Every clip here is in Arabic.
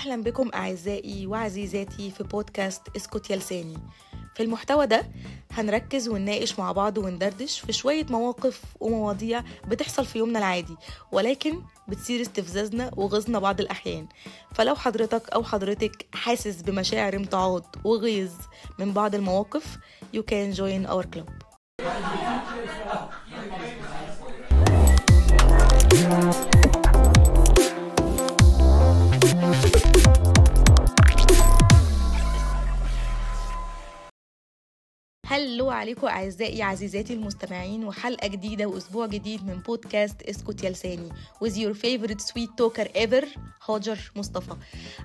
أهلا بكم أعزائي وعزيزاتي في بودكاست اسكت يا لساني. في المحتوى ده هنركز ونناقش مع بعض وندردش في شوية مواقف ومواضيع بتحصل في يومنا العادي ولكن بتصير استفزازنا وغيظنا بعض الأحيان. فلو حضرتك أو حضرتك حاسس بمشاعر امتعاض وغيظ من بعض المواقف you can join our club. هلو عليكم أعزائي عزيزاتي المستمعين وحلقة جديدة وأسبوع جديد من بودكاست اسكت يا لساني with your favorite sweet talker ever هاجر مصطفى.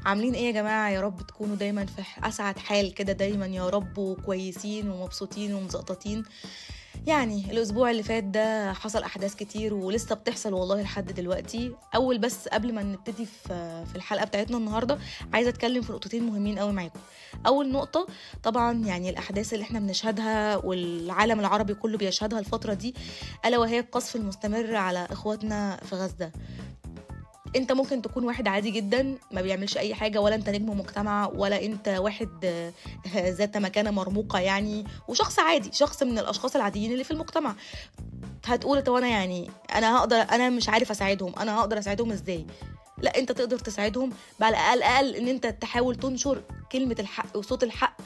عاملين إيه يا جماعة؟ يا رب تكونوا دايما في أسعد حال كده دايما يا رب وكويسين ومبسوطين ومزقططين. يعني الأسبوع اللي فات ده حصل أحداث كتير ولسه بتحصل والله لحد دلوقتي. أول بس قبل ما نبتدي في الحلقة بتاعتنا النهارده عايزة أتكلم في نقطتين مهمين قوي معاكم. أول نقطة طبعا يعني الأحداث اللي إحنا بنشهدها والعالم العربي كله بيشهدها الفترة دي ألا وهي القصف المستمر على إخواتنا في غزة. انت ممكن تكون واحد عادي جدا ما بيعملش أي حاجة ولا انت نجم مجتمع ولا انت واحد ذات مكانة مرموقة يعني. وشخص عادي شخص من الأشخاص العاديين اللي في المجتمع. هتقول طب أنا يعني أنا هقدر أنا مش عارف أساعدهم أنا هقدر أساعدهم إزاي؟ لا أنت تقدر تساعدهم على الأقل أقل إن أنت تحاول تنشر كلمة الحق وصوت الحق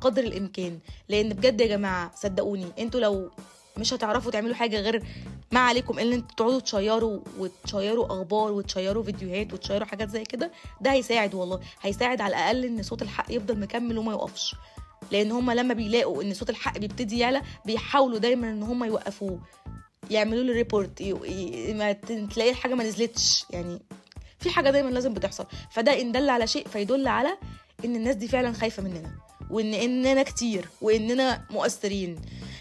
قدر الإمكان. لأن بجد يا جماعة صدقوني أنتوا لو مش هتعرفوا تعملوا حاجة غير ما عليكم ان إنتوا تقعدوا تشيروا وتشيروا أخبار وتشيروا فيديوهات وتشيروا حاجات زي كده ده هيساعد والله. هيساعد على الأقل إن صوت الحق يفضل مكمل وما يقفش. لأن هم لما بيلاقوا إن صوت الحق بيبتدي يعلى بيحاولوا دايما إن هم يوقفوه. يعملوا له ريبورت ما تلاقي الحاجة ما نزلتش. يعني في حاجة دايما لازم بتحصل. فده إن دل على شيء فيدل على إن الناس دي فعلا خايفة مننا. وإن إننا كتير وإننا مؤثرين.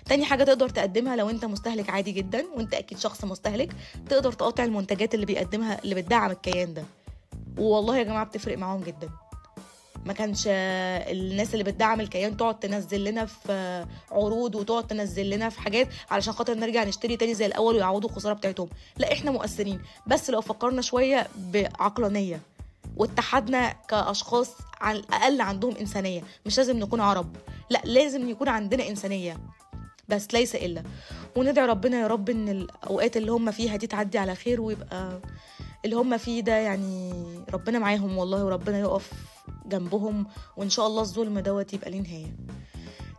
تاني حاجة تقدر تقدمها لو انت مستهلك عادي جدا وانت أكيد شخص مستهلك تقدر تقاطع المنتجات اللي بيقدمها اللي بتدعم الكيان ده. والله يا جماعة بتفرق معاهم جدا. ما كانش الناس اللي بتدعم الكيان تقعد تنزل لنا في عروض وتقعد تنزل لنا في حاجات علشان خاطر نرجع نشتري تاني زي الأول ويعوضوا الخسارة بتاعتهم. لا إحنا مؤثرين. بس لو فكرنا شوية بعقلانية واتحدنا كأشخاص على الاقل عندهم إنسانية مش لازم نكون عرب. لا لازم يكون عندنا إنسانية. بس ليس إلا. وندعي ربنا يا رب إن الأوقات اللي هم فيها دي تعدي على خير ويبقى اللي هم فيه ده يعني ربنا معاهم والله وربنا يقف جنبهم وإن شاء الله الظلم دوت يبقى ليه نهاية.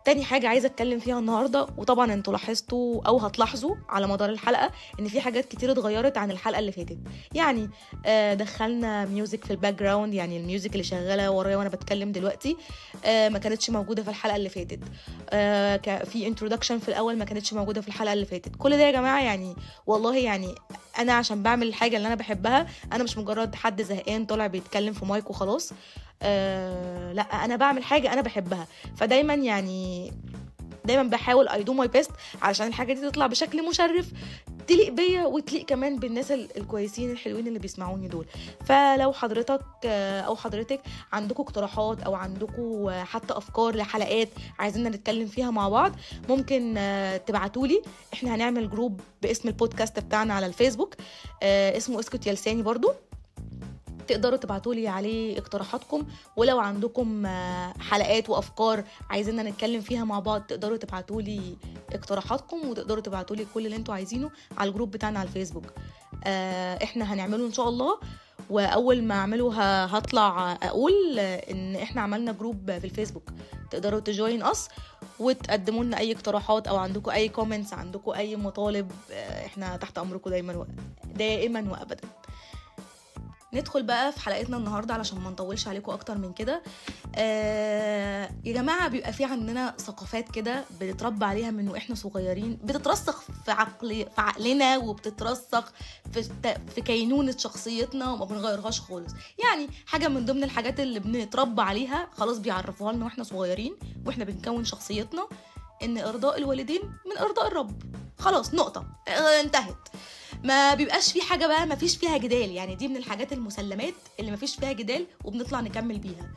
تاني حاجة عايزة أتكلم فيها النهاردة وطبعا أنتوا لاحظتوا أو هتلاحظوا على مدار الحلقة إن في حاجات كتير اتغيرت عن الحلقة اللي فاتت. يعني آه دخلنا music في ال background يعني ال music اللي شغالة ورايا وأنا بتكلم دلوقتي آه ما كانتش موجودة في الحلقة اللي فاتت. آه في introduction في الأول ما كانتش موجودة في الحلقة اللي فاتت. كل ده يا جماعة يعني والله يعني أنا عشان بعمل الحاجة اللي أنا بحبها أنا مش مجرد حد زهقان طالع بيتكلم في مايك وخلاص. آه لا أنا بعمل حاجة أنا بحبها. فدايما يعني دايما بحاول I do my best علشان الحاجة دي تطلع بشكل مشرف تليق بيا وتليق كمان بالناس الكويسين الحلوين اللي بيسمعوني دول. فلو حضرتك أو حضرتك عندكم اقتراحات أو عندكم حتى أفكار لحلقات عايزين نتكلم فيها مع بعض ممكن تبعتولي. إحنا هنعمل group باسم البودكاست بتاعنا على الفيسبوك اسمه اسكت يا لساني برضو. تقدروا تبعتوا لي عليه اقتراحاتكم ولو عندكم حلقات وأفكار عايزيننا نتكلم فيها مع بعض تقدروا تبعتوا لي اقتراحاتكم وتقدروا تبعتوا لي كل اللي أنتوا عايزينه على ال group بتاعنا على الفيسبوك. إحنا هنعمله إن شاء الله وأول ما أعمله هطلع أقول إن إحنا عملنا group في الفيسبوك تقدروا تجوين أس وتقدموا لنا أي اقتراحات أو عندكم أي كومنتس عندكم أي مطالب إحنا تحت أمركم دايما و... دائما وابدا. ندخل بقى في حلقتنا النهارده علشان ما نطولش عليكم أكتر من كده. آه يا جماعة بيبقى في عندنا ثقافات كده بنتربى عليها من وإحنا صغيرين بتترسخ في عقل في عقلنا وبتترسخ في في كينونة شخصيتنا وما بنغيرهاش خالص. يعني حاجة من ضمن الحاجات اللي بنتربى عليها خلاص بيعرفوها لنا وإحنا صغيرين وإحنا بنكون شخصيتنا إن إرضاء الوالدين من إرضاء الرب. خلاص نقطة. انتهت. ما بيبقاش في حاجة بقى ما فيش فيها جدال. يعني دي من الحاجات المسلمات اللي ما فيش فيها جدال وبنطلع نكمل بيها.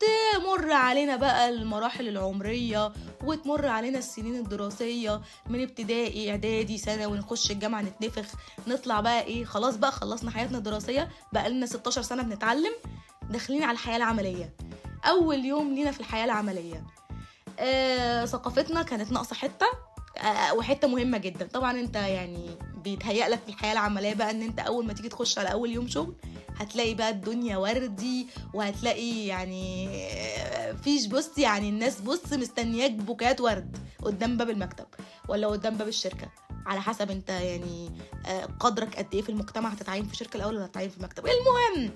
تمر علينا بقى المراحل العمرية وتمر علينا السنين الدراسية. من ابتدائي إعدادي ثانوي نخش الجامعة نتنفخ. نطلع بقى إيه خلاص بقى خلصنا حياتنا الدراسية. بقى لنا 16 سنة بنتعلم داخلين على الحياة العملية. أول يوم لينا في الحياة العملية. آه ثقافتنا كانت ناقصة حتة. آه وحتة مهمة جدا. طبعا أنت يعني بيتهيأ لك في الحياة العملية بقى إن أنت أول ما تيجي تخش على أول يوم شغل هتلاقي بقى الدنيا وردي وهتلاقي يعني آه، فيش بص يعني الناس بص مستنياك بوكات ورد قدام باب المكتب ولا قدام باب الشركة. على حسب أنت يعني آه، قدرك قد إيه في المجتمع هتتعين في شركة الأول ولا هتتعين في المكتب. المهم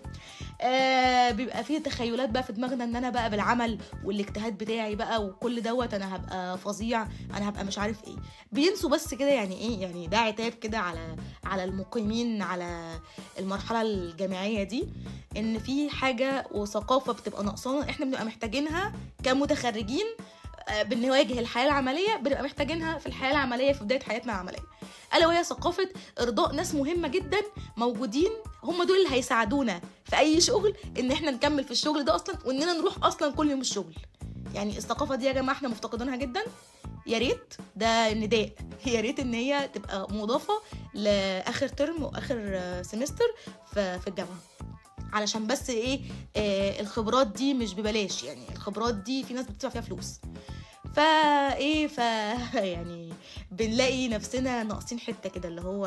آه بيبقى فيه تخيلات بقى في دماغنا إن أنا بقى بالعمل والاجتهاد بتاعي بقى وكل دوت أنا هبقى فظيع أنا هبقى مش عارف إيه. بينسوا بس كده يعني إيه يعني ده عتاب كده على على المقيمين على المرحلة الجامعية دي إن في حاجة وثقافة بتبقى ناقصانا إحنا بنبقى محتاجينها كمتخرجين آه، بنواجه الحياة العملية بنبقى محتاجينها في الحياة العملية في بداية حياتنا العملية. ألا وهي ثقافة إرضاء ناس مهمة جدا موجودين هم دول اللي هيساعدونا في أي شغل إن إحنا نكمل في الشغل ده أصلا وإننا نروح أصلا كل يوم الشغل. يعني الثقافة دي يا جماعة إحنا مفتقدينها جدا. يا ريت ده نداء. يا ريت إن هي تبقى مضافة لآخر ترم وآخر سمستر في الجامعة. علشان بس إيه آه الخبرات دي مش ببلاش. يعني الخبرات دي في ناس بتدفع فيها فلوس. فا إيه ف يعني بنلاقي نفسنا ناقصين حتة كده اللي هو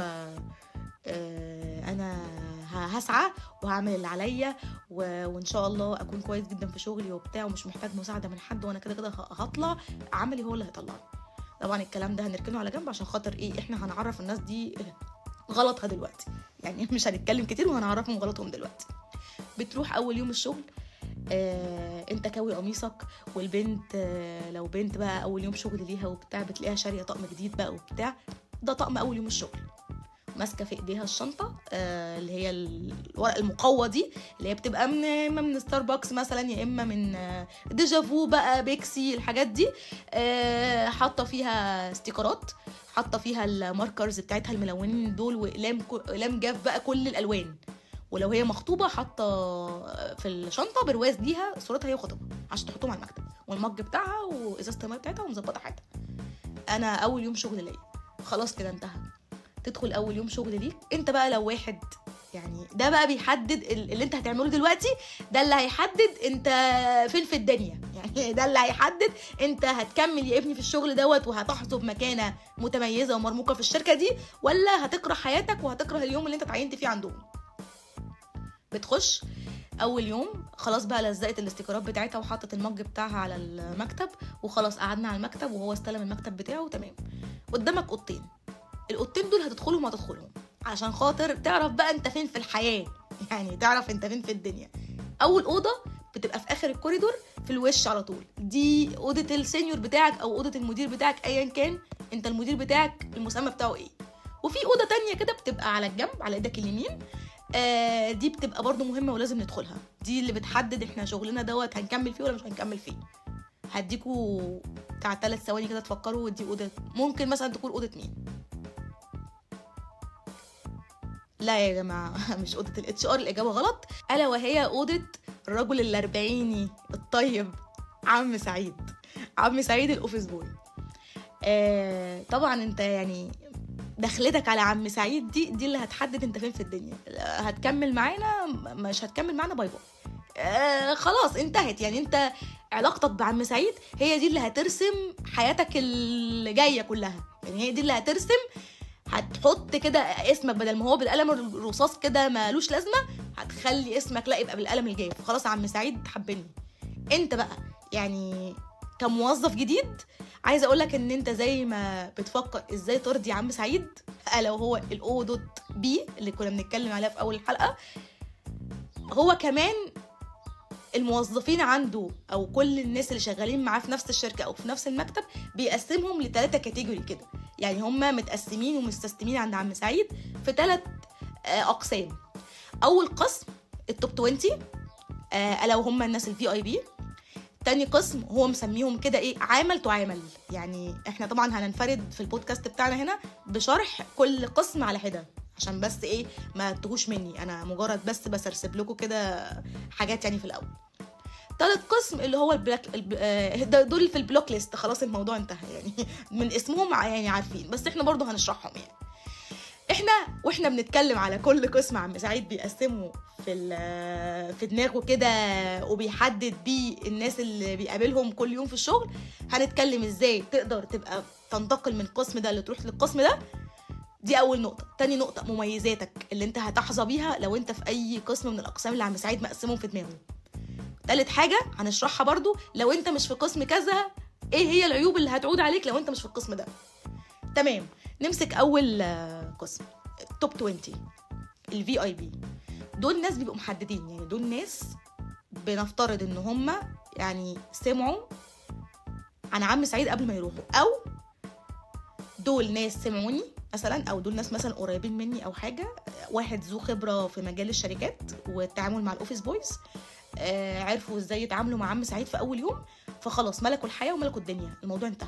آه أنا هسعى وهعمل اللي عليا و- وإن شاء الله أكون كويس جدا في شغلي وبتاع ومش محتاج مساعدة من حد وأنا كده كده هطلع عملي هو اللي هيطلعني. طبعا الكلام ده هنركنه على جنب عشان خاطر إيه إحنا هنعرف الناس دي غلطها دلوقتي. يعني مش هنتكلم كتير وهنعرفهم غلطهم دلوقتي. بتروح أول يوم الشغل آه، أنت كاوي قميصك والبنت آه، لو بنت بقى أول يوم شغل ليها وبتاع بتلاقيها شارية طقم جديد بقى وبتاع ده طقم أول يوم الشغل. ماسكة في إيديها الشنطة آه، اللي هي الورق المقوى دي اللي هي بتبقى من يا اما من ستاربكس مثلا يا إما من آه، Deja Vu بقى بيكسي الحاجات دي آه، حاطة فيها استيكرات حاطة فيها ال markers بتاعتها الملونين دول وإقلام إقلام جاف بقى كل الألوان. ولو هي مخطوبة حاطة في الشنطة برواز ليها صورتها هي وخطيبها عشان تحطهم على المكتب. وال mug بتاعها وإزازة المية بتاعتها ومظبطة حياتها. أنا أول يوم شغل ليا. خلاص كده انتهى. تدخل أول يوم شغل ليك أنت بقى لو واحد يعني ده بقى بيحدد ال- اللي أنت هتعمله دلوقتي ده اللي هيحدد أنت فين في الدنيا. يعني ده اللي هيحدد أنت هتكمل يا ابني في الشغل دوت وهتحظى بمكانه متميزة ومرموقة في الشركة دي ولا هتكره حياتك وهتكره اليوم اللي أنت اتعينت فيه عندهم. بتخش أول يوم خلاص بقى لزقت الاستيكرات بتاعتها وحطت المج بتاعها على المكتب وخلاص قعدنا على المكتب وهو استلم المكتب بتاعه تمام. قدامك أوضتين. الاوضتين دول هتدخلهم وهتدخلهم. عشان خاطر تعرف بقى انت فين في الحياة. يعني تعرف انت فين في الدنيا. أول أوضة بتبقى في آخر الكوريدور في الوش على طول. دي أوضة السينيور بتاعك أو أوضة المدير بتاعك ايا كان أنت المدير بتاعك المسمى بتاعه إيه. وفي أوضة تانية كده بتبقى على الجنب على إيدك اليمين. آه دي بتبقى برضو مهمة ولازم ندخلها. دي اللي بتحدد إحنا شغلنا دوت هنكمل فيه ولا مش هنكمل فيه. هديكوا بتاع ثلاث ثواني كده تفكروا ودي أوضة. ممكن مثلا تكون أوضة مين؟ لا يا جماعة مش اوضه ال HR الإجابة غلط. ألا وهي اوضه الرجل الأربعيني الطيب عم سعيد. عم سعيد ال office boy آه طبعا أنت يعني دخلتك على عم سعيد دي دي اللي هتحدد أنت فين في الدنيا. هتكمل معانا؟ مش هتكمل معانا bye bye. آه خلاص انتهت. يعني أنت علاقتك بعم سعيد هي دي اللي هترسم حياتك اللي جاية كلها. يعني هي دي اللي هترسم هتحط كده اسمك بدل ما هو بالقلم الرصاص كده مالوش لازمة هتخلي اسمك لا يبقى بالقلم الجاف. خلاص عم سعيد حبني. انت بقى يعني كموظف جديد عايزه أقول لك إن أنت زي ما بتفكر إزاي ترضي عم سعيد ألا وهو الاو دوت بي اللي كنا بنتكلم عليها في أول الحلقة. هو كمان الموظفين عنده أو كل الناس اللي شغالين معاه في نفس الشركة أو في نفس المكتب بيقسمهم لثلاثه category كده. يعني هم متقسمين ومستسلمين عند عم سعيد في ثلاث أقسام. أول قسم ال top 20 آه، ألا وهم الناس ال VIP تاني قسم هو مسميهم كده إيه عامل تعامل يعني إحنا طبعا هننفرد في البودكاست بتاعنا هنا بشرح كل قسم على حدة عشان بس إيه ما تهوش مني. أنا مجرد بس بسرسب لكم كده حاجات يعني في الأول. تالت قسم اللي هو ال black الب... آه، دول في ال black list. خلاص الموضوع انتهى. يعني من اسمهم يعني عارفين. بس إحنا برضو هنشرحهم يعني. إحنا وإحنا بنتكلم على كل قسم عم سعيد بيقسمه في في دماغه كده وبيحدد بيه الناس اللي بيقابلهم كل يوم في الشغل هنتكلم إزاي تقدر تبقى تنتقل من القسم ده اللي تروح للقسم ده؟ دي أول نقطة. تاني نقطة مميزاتك اللي انت هتحظى بيها لو انت في أي قسم من الأقسام اللي عم سعيد مقسمهم في دماغه. تالت حاجة هنشرحها برضو. لو انت مش في قسم كذا إيه هي العيوب اللي هتعود عليك لو انت مش في القسم ده؟ تمام. نمسك أول آه، قسم top 20 ال VIP دول ناس بيبقوا محددين. يعني دول ناس بنفترض إن هم يعني سمعوا عن عم سعيد قبل ما يروحوا. أو دول ناس سمعوني مثلا أو دول ناس مثلا قريبين مني أو حاجة. واحد ذو خبرة في مجال الشركات والتعامل مع ال office boys عرفوا إزاي يتعاملوا مع عم سعيد في اول يوم فخلاص ملكوا الحياة وملكوا الدنيا الموضوع انتهى.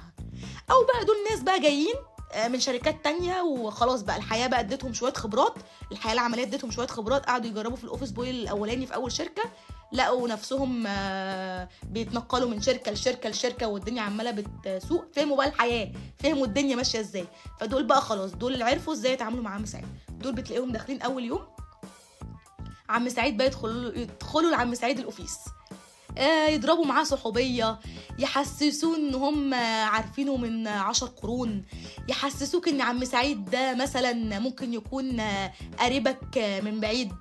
أو بقى دول ناس بقى جايين آه، من شركات تانية وخلاص بقى الحياة بقى اديتهم شوية خبرات الحياة العملية اديتهم شوية خبرات قعدوا يجربوا في ال office boy الاولاني في اول شركة لقوا نفسهم آه، بيتنقلوا من شركة لشركة لشركة والدنيا عمالة بتسوق فهموا بقى الحياة فهموا الدنيا ماشية إزاي. فدول بقى خلاص دول اللي عرفوا إزاي يتعاملوا مع عم سعيد. دول بتلاقيهم داخلين اول يوم عم سعيد بقى يدخلوا يدخلوا لعم سعيد الأوفيس. آه، يضربوا معاه صحوبية يحسسوه إن هم عارفينه من عشر قرون يحسسوك إن عم سعيد ده مثلا ممكن يكون قريبك من بعيد.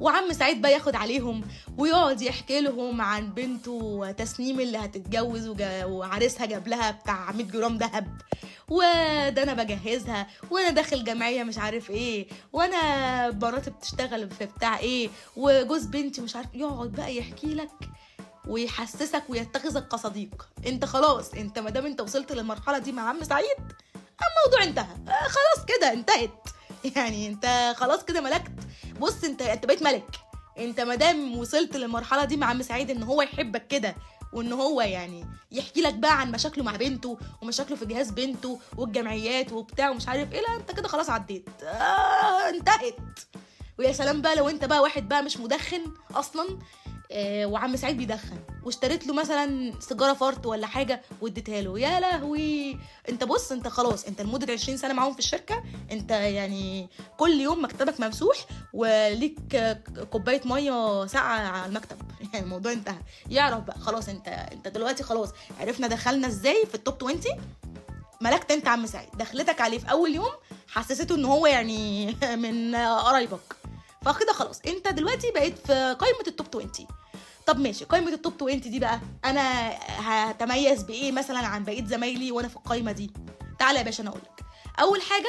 وعم سعيد بقى ياخد عليهم ويقعد يحكي لهم عن بنته تسنيم اللي هتتجوز وعريسها جاب لها بتاع 100 جرام ذهب. وده أنا بجهزها وأنا داخل جمعية مش عارف إيه وأنا مراتي بتشتغل في بتاع إيه وجوز بنتي مش عارف يقعد بقى يحكي لك ويحسسك ويتخذك كصديق. أنت خلاص أنت ما دام أنت وصلت للمرحلة دي مع عم سعيد الموضوع انتهى. آه خلاص كده انتهت. يعني أنت خلاص كده ملكت. بص انت انت بقيت ملك. انت ما دام وصلت للمرحلة دي مع عم سعيد إن هو يحبك كده وإن هو يعني يحكي لك بقى عن مشاكله مع بنته ومشاكله في جهاز بنته والجمعيات وبتاع ومش عارف إيه لا أنت كده خلاص عديت. آه انتهت. ويا سلام بقى لو أنت بقى واحد بقى مش مدخن أصلا وعم سعيد بيدخن. واشتريت له مثلا سيجارة فرط ولا حاجة واديتها له. يا لهوي. انت بص انت خلاص انت لمدة 20 سنة معاهم في الشركة. انت يعني كل يوم مكتبك ممسوح وليك آه، كوباية مية ساقعة على المكتب. يعني الموضوع انتهى. يعرف بقى خلاص انت انت دلوقتي خلاص عرفنا دخلنا إزاي في ال top 20 ملكت انت عم سعيد. دخلتك عليه في أول يوم حسسته إن هو يعني من قرايبك. فكده خلاص. انت دلوقتي بقيت في قائمة ال top 20 طب ماشي قائمة ال top 20 دي بقى أنا هتميز بإيه مثلا عن بقية زمايلي وأنا في القائمة دي؟ تعالى يا باشا أنا أقول لك أول حاجة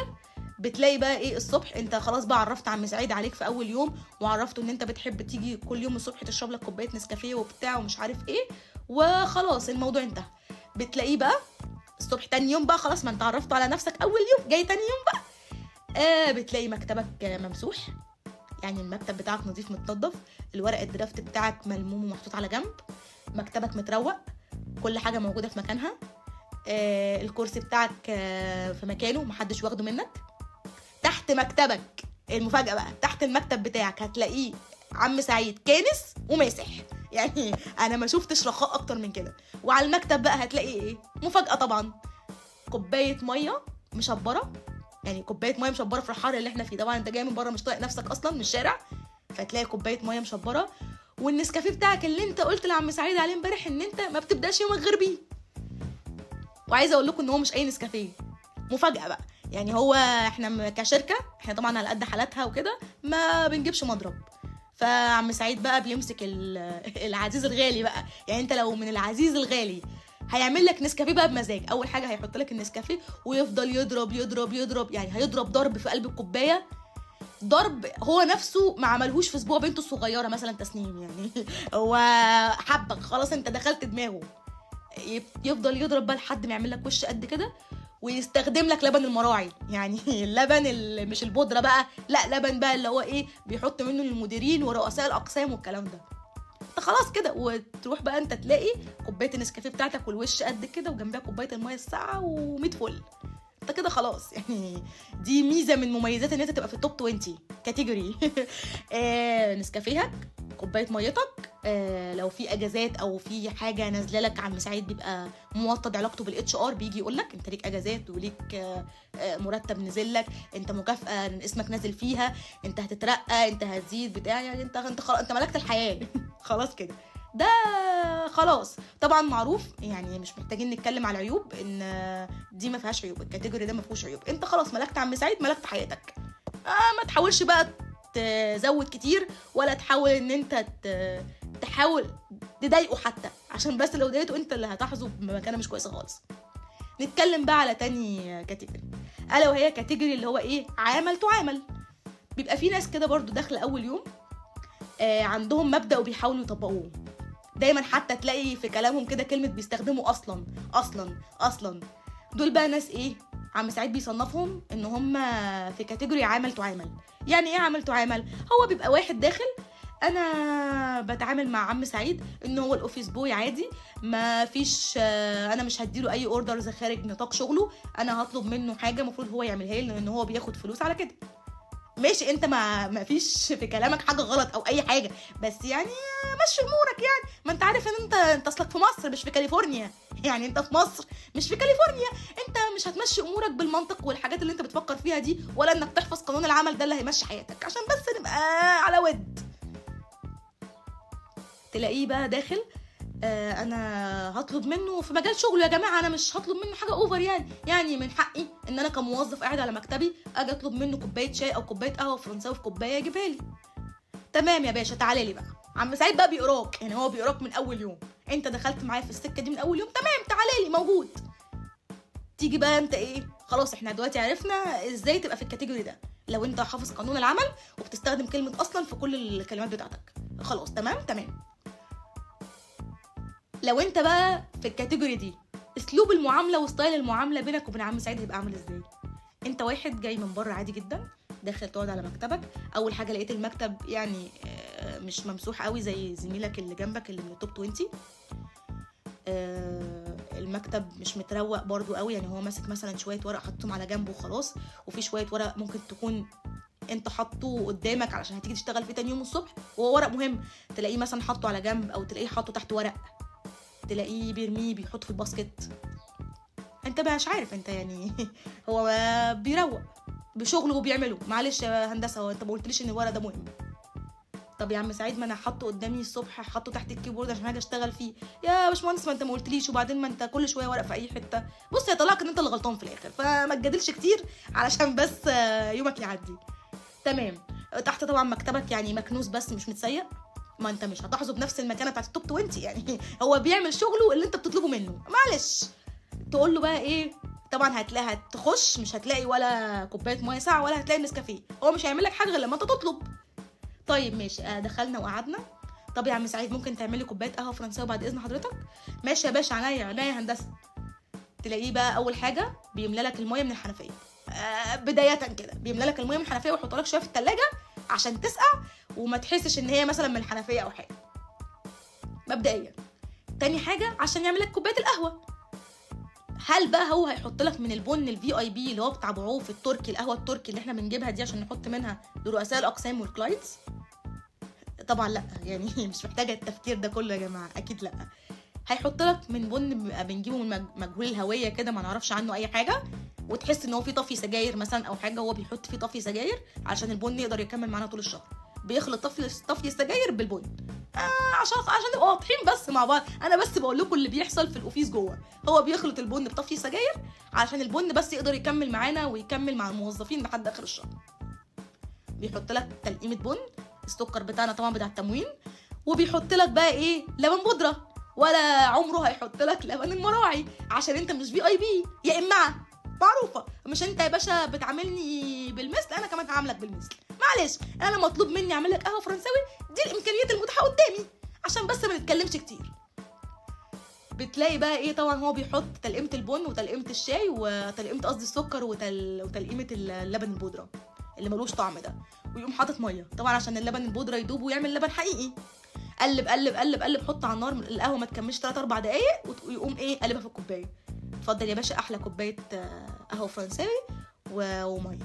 بتلاقي بقى إيه الصبح أنت خلاص بقى عرفت عم سعيد عليك في أول يوم وعرفته إن أنت بتحب تيجي كل يوم الصبح تشرب لك كوباية نسكافيه وبتاع ومش عارف إيه وخلاص الموضوع انتهى. بتلاقيه بقى الصبح تاني يوم بقى خلاص ما أنت عرفته على نفسك أول يوم جاي تاني يوم بقى. آه بتلاقي مكتبك ممسوح. يعني المكتب بتاعك نظيف متنضف الورق الدرافت بتاعك ملموم ومحطوط على جنب مكتبك متروق كل حاجة موجودة في مكانها. آه الكرسي بتاعك آه في مكانه محدش واخده منك. تحت مكتبك المفاجأة بقى تحت المكتب بتاعك هتلاقيه عم سعيد كانس وماسح. يعني أنا ما شفتش رخاء أكتر من كده. وعلى المكتب بقى هتلاقي إيه؟ مفاجأة طبعا. كوباية مية مشبرة. يعني كوباية مية مشبرة في الحر اللي إحنا فيه طبعا انت جاي من بره مش طايق نفسك أصلا من الشارع فتلاقي كوباية مية مشبرة. والنسكافيه بتاعك اللي انت قلت لعم سعيد عليه امبارح إن انت ما بتبدأش يومك غير بيه. وعايزه أقول لكم إن هو مش أي نسكافيه. مفاجأة بقى. يعني هو إحنا كشركة إحنا طبعا على قد حالاتها وكده ما بنجيبش مضرب. فعم سعيد بقى بيمسك ال- العزيز الغالي بقى. يعني انت لو من العزيز الغالي هيعمل لك نسكافيه بقى بمزاج. أول حاجة هيحط لك النسكافيه ويفضل يضرب يضرب يضرب. يعني هيضرب ضرب في قلب الكوباية. ضرب هو نفسه ما عملهوش في أسبوع بنته الصغيرة مثلا تسنيم يعني. هو حبك خلاص أنت دخلت دماغه. يف- يفضل يضرب بقى لحد ما يعمل لك وش قد كده ويستخدم لك لبن المراعي. يعني اللبن اللي مش البودرة بقى لا لبن بقى اللي هو إيه بيحط منه للمديرين ورؤساء الأقسام والكلام ده. انت خلاص كده. وتروح بقى انت تلاقي كوباية النسكافيه بتاعتك والوش قد كده وجنبها كوباية المية الساقعة و100 فل. انت كده خلاص. يعني دي ميزة من مميزات إن انت تبقى في التوب 20 category آه نسكافيهك كوباية ميتك آه لو في أجازات أو في حاجة نازلة لك عم سعيد بيبقى موطد علاقته بال HR بيجي يقول لك أنت ليك أجازات وليك آه آه مرتب نزل لك أنت مكافأة اسمك نازل فيها أنت هتترقى أنت هتزيد بتاع يعني أنت أنت خلاص أنت ملكت الحياة. خلاص كده. ده خلاص. طبعا معروف يعني مش محتاجين نتكلم على العيوب إن دي ما فيهاش عيوب ال category ده ما فيهوش عيوب. أنت خلاص ملكت عم سعيد ملكت حياتك. آه ما تحاولش بقى تزود كتير ولا تحاول إن أنت تحاول تضايقه حتى. عشان بس لو ضايقته أنت اللي هتحظى بمكانة مش كويسة خالص. نتكلم بقى على تاني category ألا وهي category اللي هو إيه؟ عامل تعامل بيبقى في ناس كده برضو داخلة أول يوم آه عندهم مبدأ وبيحاولوا يطبقوه. دايما حتى تلاقي في كلامهم كده كلمة بيستخدموا أصلا أصلا أصلا. دول بقى ناس إيه؟ عم سعيد بيصنفهم إن هم في category عامل تعامل يعني إيه عامل تعامل هو بيبقى واحد داخل أنا بتعامل مع عم سعيد إن هو ال office boy عادي ما فيش أنا مش هديله أي orders خارج نطاق شغله أنا هطلب منه حاجة المفروض هو يعملها لي لأن هو بياخد فلوس على كده. ماشي انت ما ما فيش في كلامك حاجة غلط أو أي حاجة بس يعني مشي أمورك يعني. ما أنت عارف إن انت أنت أصلك في مصر مش في كاليفورنيا. يعني أنت في مصر مش في كاليفورنيا. أنت مش هتمشي أمورك بالمنطق والحاجات اللي أنت بتفكر فيها دي ولا إنك تحفظ قانون العمل ده اللي هيمشي حياتك. عشان بس نبقى على ود. تلاقيه بقى داخل أنا هطلب منه في مجال شغله يا جماعة أنا مش هطلب منه حاجة over يعني. يعني من حقي إن أنا كموظف قاعد على مكتبي أجي أطلب منه كوباية شاي أو كوباية قهوة فرنساوي في كوباية يجيبها لي. تمام يا باشا تعالى لي بقى. عم سعيد بقى بيقراك يعني هو بيقراك من أول يوم. أنت دخلت معايا في السكة دي من أول يوم؟ تمام تعالى لي موجود. تيجي بقى أنت إيه؟ خلاص إحنا دلوقتي عرفنا إزاي تبقى في ال category ده. لو أنت حافظ قانون العمل وبتستخدم كلمة أصلا في كل الكلمات بتاعتك. خلاص تمام؟ تمام. لو انت بقى في ال category دي اسلوب المعاملة و style المعاملة بينك وبين عم سعيد هيبقى عامل إزاي؟ انت واحد جاي من بره عادي جدا داخل تقعد على مكتبك أول حاجة لقيت المكتب يعني مش ممسوح قوي زي زميلك اللي جنبك اللي من ال top 20 المكتب مش متروق برضو قوي يعني هو ماسك مثلا شوية ورق حطهم على جنبه وخلاص وفي شوية ورق ممكن تكون انت حاطه قدامك علشان هتيجي تشتغل فيه تاني يوم الصبح وهو ورق مهم تلاقيه مثلا حاطه على جنب أو تلاقيه حاطه تحت ورق. تلاقيه بيرميه بيحطه في ال basket. انت مش عارف انت يعني هو بيروق بشغله وبيعمله معلش يا هندسة هو انت ما قلتليش إن الورق ده مهم. طب يا عم سعيد ما أنا حاطه قدامي الصبح حاطه تحت الكيبورد عشان حاجة أشتغل فيه. يا باشمهندس ما أنت ما قلتليش. وبعدين ما أنت كل شوية ورق في أي حتة. بص هيطلعك إن أنت اللي غلطان في الآخر. فما تجادلش كتير علشان بس يومك يعدي. تمام. تحت طبعا مكتبك يعني مكنوس بس مش متسيق. ما انت مش هتحظه بنفس المكانة بتاعت التوب 20 يعني هو بيعمل شغله اللي انت بتطلبه منه. معلش. تقول له بقى إيه طبعا هتلاقي هتخش مش هتلاقي ولا كوباية مية ساعه ولا هتلاقي نسكافيه. هو مش هيعمل لك حاجة غير لما انت تطلب. طيب ماشي دخلنا وقعدنا. طب يا عم سعيد ممكن تعملي كوباية قهوة فرنساوي بعد إذن حضرتك؟ ماشي يا باشا عينيا عينيا هندسة. تلاقيه بقى أول حاجة بيملى لك المية من الحنفية. آه بداية كده بيملى لك المية من الحنفية ويحط لك شوية في الثلاجه عشان تسقع وما تحسش إن هي مثلا من الحنفية أو حاجة. مبدئيا. تاني حاجة عشان يعمل لك كوباية القهوة. هل بقى هو هيحط لك من البن ال VIP اللي هو بتاع أبو عوف التركي القهوة التركي اللي إحنا بنجيبها دي عشان نحط منها لرؤساء الأقسام وال clients طبعا لأ. يعني مش محتاجة التفكير ده كله يا جماعة. أكيد لأ. هيحط لك من بن بنجيبه من مجهول الهوية كده ما نعرفش عنه أي حاجة. وتحس إن هو في طفي سجاير مثلا أو حاجة هو بيحط فيه طفي سجاير علشان البن يقدر يكمل معانا طول الشهر. بيخلط طفي طفي السجاير بالبن. آه عشان عشان نبقى واضحين بس مع بعض. أنا بس بقول لكم اللي بيحصل في الأوفيس جوه. هو بيخلط البن بطفي سجاير علشان البن بس يقدر يكمل معانا ويكمل مع الموظفين لحد آخر الشهر. بيحط لك تلقيمة بن السكر بتاعنا طبعا بتاع التموين. وبيحط لك بقى إيه؟ لبن بودرة. ولا عمره هيحط لك لبن المراعي. عشان أنت مش في اي بي يا إما معروفه مش انت يا باشا بتعاملني بالمثل أنا كمان هعاملك بالمثل. معلش أنا مطلوب مني اعمل لك قهوة فرنساوي دي الامكانيات المتاحة قدامي عشان بس ما نتكلمش كتير. بتلاقي بقى إيه طبعا هو بيحط تلقيمة البن وتلقيمة الشاي وتلقيمة قصدي السكر وتل... وتلقيمة اللبن البودرة اللي ملوش طعم ده. ويقوم حاطط مية. طبعا عشان اللبن البودرة يدوب ويعمل لبن حقيقي. قلب قلب قلب قلب حط على النار القهوة ما تكملش 3 4 دقايق ويقوم إيه قلبها في الكوباية. اتفضل يا باشا أحلى كوباية قهوة فرنساوي ومية.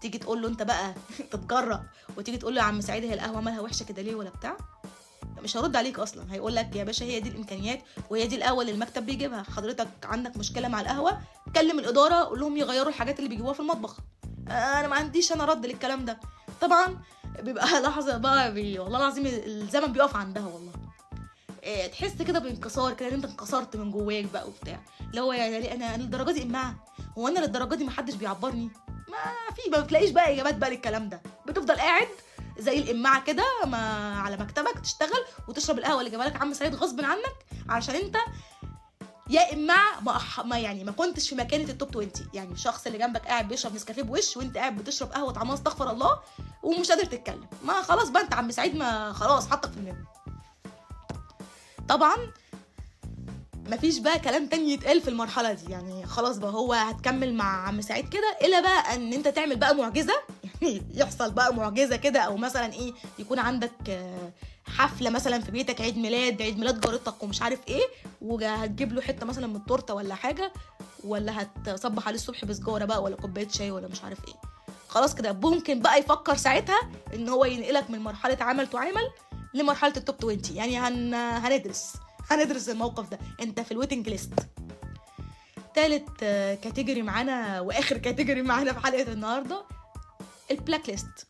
تيجي تقول له أنت بقى تتجرأ وتيجي تقول له يا عم سعيد هي القهوة مالها وحشة كده ليه ولا بتاع؟ مش هرد عليك أصلا. هيقول لك يا باشا هي دي الإمكانيات وهي دي القهوة اللي المكتب بيجيبها. حضرتك عندك مشكلة مع القهوة؟ كلم الإدارة قول لهم يغيروا الحاجات اللي بيجيبوها في المطبخ. أنا ما عنديش أنا رد للكلام ده. طبعا بيبقى لحظة بقى بي... والله العظيم الزمن بيقف عندها والله. تحس كده بانكسار كده إن أنت انكسرت من جواك بقى وبتاع. اللي هو يعني أنا للدرجة دي امعه هو أنا للدرجة دي محدش بيعبرني؟ ما في ما بتلاقيش بقى إجابات بقى للكلام ده. بتفضل قاعد زي الامعه كده ما على مكتبك تشتغل وتشرب القهوة اللي جابها لك عم سعيد غصب عنك عشان أنت يا امعه ما, أح... ما يعني ما كنتش في مكانة التوب 20 يعني الشخص اللي جنبك قاعد بيشرب نسكافيه بوش وأنت قاعد بتشرب قهوة طعمها استغفر الله ومش قادر تتكلم. ما خلاص بقى أنت عم سعيد ما خلاص حطك في المهم طبعا مفيش بقى كلام تاني يتقال في المرحلة دي. يعني خلاص بقى هو هتكمل مع عم سعيد كده إلا بقى إن أنت تعمل بقى معجزة. يعني يحصل بقى معجزة كده أو مثلا إيه يكون عندك حفلة مثلا في بيتك عيد ميلاد عيد ميلاد جارتك ومش عارف إيه وهتجيب له حتة مثلا من التورتة ولا حاجة ولا هتصبح عليه الصبح بسجارة بقى ولا كوباية شاي ولا مش عارف إيه. خلاص كده ممكن بقى يفكر ساعتها إن هو ينقلك من مرحلة عامل تعامل لمرحلة ال top 20 يعني هن... هندرس. هندرس الموقف ده. أنت في ال waiting list تالت category معانا وآخر category معانا في حلقة النهارده. ال black list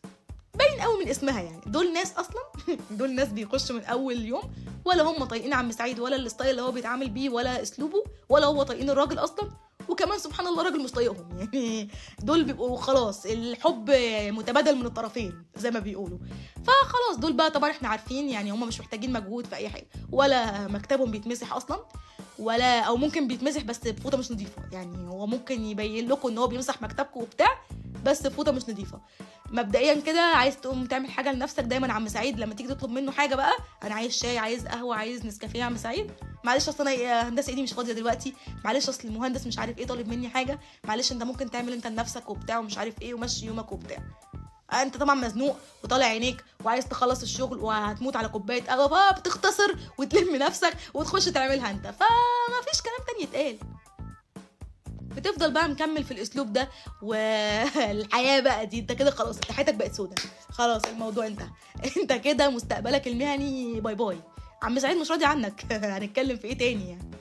باين قوي من اسمها يعني. دول ناس أصلا دول ناس بيخشوا من أول يوم ولا هم طايقين عم سعيد ولا ال style اللي هو بيتعامل بيه ولا أسلوبه ولا هو طايقين الراجل أصلا. وكمان سبحان الله راجل مش طايقهم. يعني دول بيبقوا خلاص الحب متبادل من الطرفين زي ما بيقولوا. فخلاص دول بقى طبعا إحنا عارفين يعني هم مش محتاجين مجهود في أي حاجة. ولا مكتبهم بيتمسح أصلا ولا أو ممكن بيتمسح بس بفوطه مش نظيفة. يعني هو ممكن يبين لكم إن هو بيمسح مكتبكم وبتاع بس بفوطه مش نظيفة. مبدئيا كده عايز تقوم تعمل حاجة لنفسك دايما عم سعيد. لما تيجي تطلب منه حاجة بقى أنا عايز شاي عايز قهوة عايز نسكافيه يا عم سعيد. معلش أصل أنا هندسة إيدي مش فاضية دلوقتي. معلش أصل المهندس مش عارف إيه طالب مني حاجة. معلش أنت ممكن تعمل أنت لنفسك وبتاع ومش عارف إيه ومشي يومك وبتاع. أنت طبعا مزنوق وطالع عينيك وعايز تخلص الشغل وهتموت على كوباية قهوة فبتختصر وتلم نفسك وتخش تعملها أنت. فما فيش كلام تاني يتقال. بتفضل بقى مكمل في الأسلوب ده والحياة بقى دي انت كده خلاص حياتك بقت سودة. خلاص الموضوع انتهى. انت كده مستقبلك المهني باي باي. عم سعيد مش راضي عنك. هنتكلم في إيه تاني يعني؟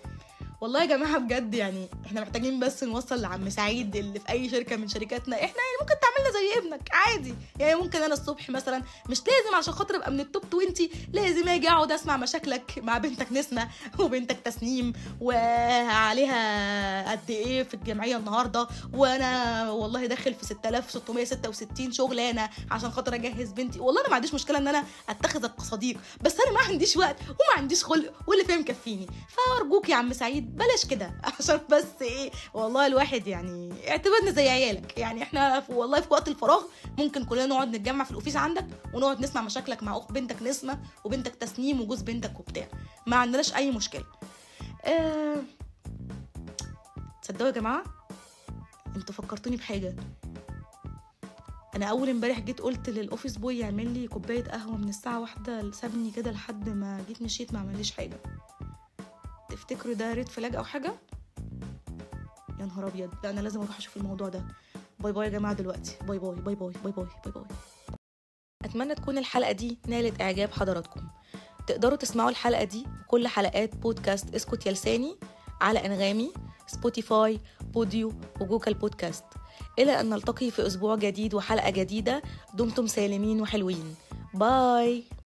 والله يا جماعة بجد يعني إحنا محتاجين بس نوصل لعم سعيد اللي في أي شركة من شركاتنا. إحنا يعني ممكن تعملنا زي ابنك عادي. يعني ممكن أنا الصبح مثلا مش لازم عشان خاطر أبقى من التوب 20 لازم أجي أقعد أسمع مشاكلك مع بنتك نسمة وبنتك تسنيم وعليها قد إيه في الجمعية النهارده. وأنا والله داخل في 6666 شغلانه عشان خاطر أجهز بنتي. والله أنا ما عنديش مشكلة إن أنا اتخذك كصديق بس أنا ما عنديش وقت وما عنديش خلق واللي فيه مكفيني. فأرجوك يا عم سعيد بلاش كده عشان بس إيه والله الواحد يعني اعتبرنا زي عيالك. يعني إحنا في والله في وقت الفراغ ممكن كلنا نقعد نتجمع في ال office عندك ونقعد نسمع مشاكلك مع اخت بنتك نسمة وبنتك تسنيم وجوز بنتك وبتاع. ما عندناش أي مشكلة. أه... تصدقوا يا جماعة؟ أنتوا فكرتوني بحاجة. أنا أول امبارح جيت قلت لل office boy يعمل لي كوباية قهوة من الساعة واحدة سابني كده لحد ما جيت مشيت ما عمليش حاجة. تفتكروا ده red flag أو حاجة؟ يا نهار أبيض. لا أنا لازم أروح أشوف الموضوع ده. bye bye يا جماعة دلوقتي. bye bye bye bye bye bye bye bye. أتمنى تكون الحلقة دي نالت إعجاب حضراتكم. تقدروا تسمعوا الحلقة دي وكل حلقات بودكاست اسكت يا لساني على أنغامي سبوتيفاي بوديو وجوجل بودكاست. إلى أن نلتقي في أسبوع جديد وحلقة جديدة دمتم سالمين وحلوين. bye.